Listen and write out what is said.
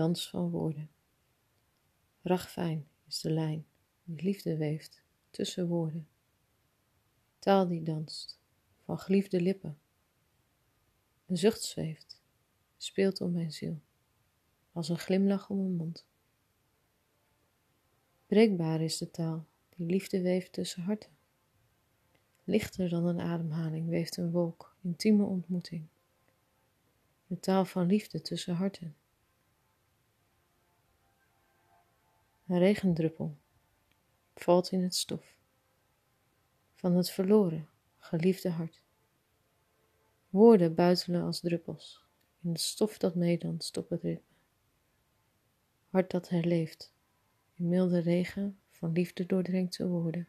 dans van woorden. Ragfijn is de lijn die liefde weeft tussen woorden. Taal die danst van geliefde lippen. Een zucht zweeft, speelt om mijn ziel, als een glimlach om mijn mond. Breekbaar is de taal die liefde weeft tussen harten. Lichter dan een ademhaling weeft een wolk, intieme ontmoeting. De taal van liefde tussen harten. Een regendruppel valt in het stof van het verloren, geliefde hart. Woorden buitelen als druppels in het stof dat meedanst op het ritme. Hart dat herleeft in milde regen van liefde doordrenkte woorden.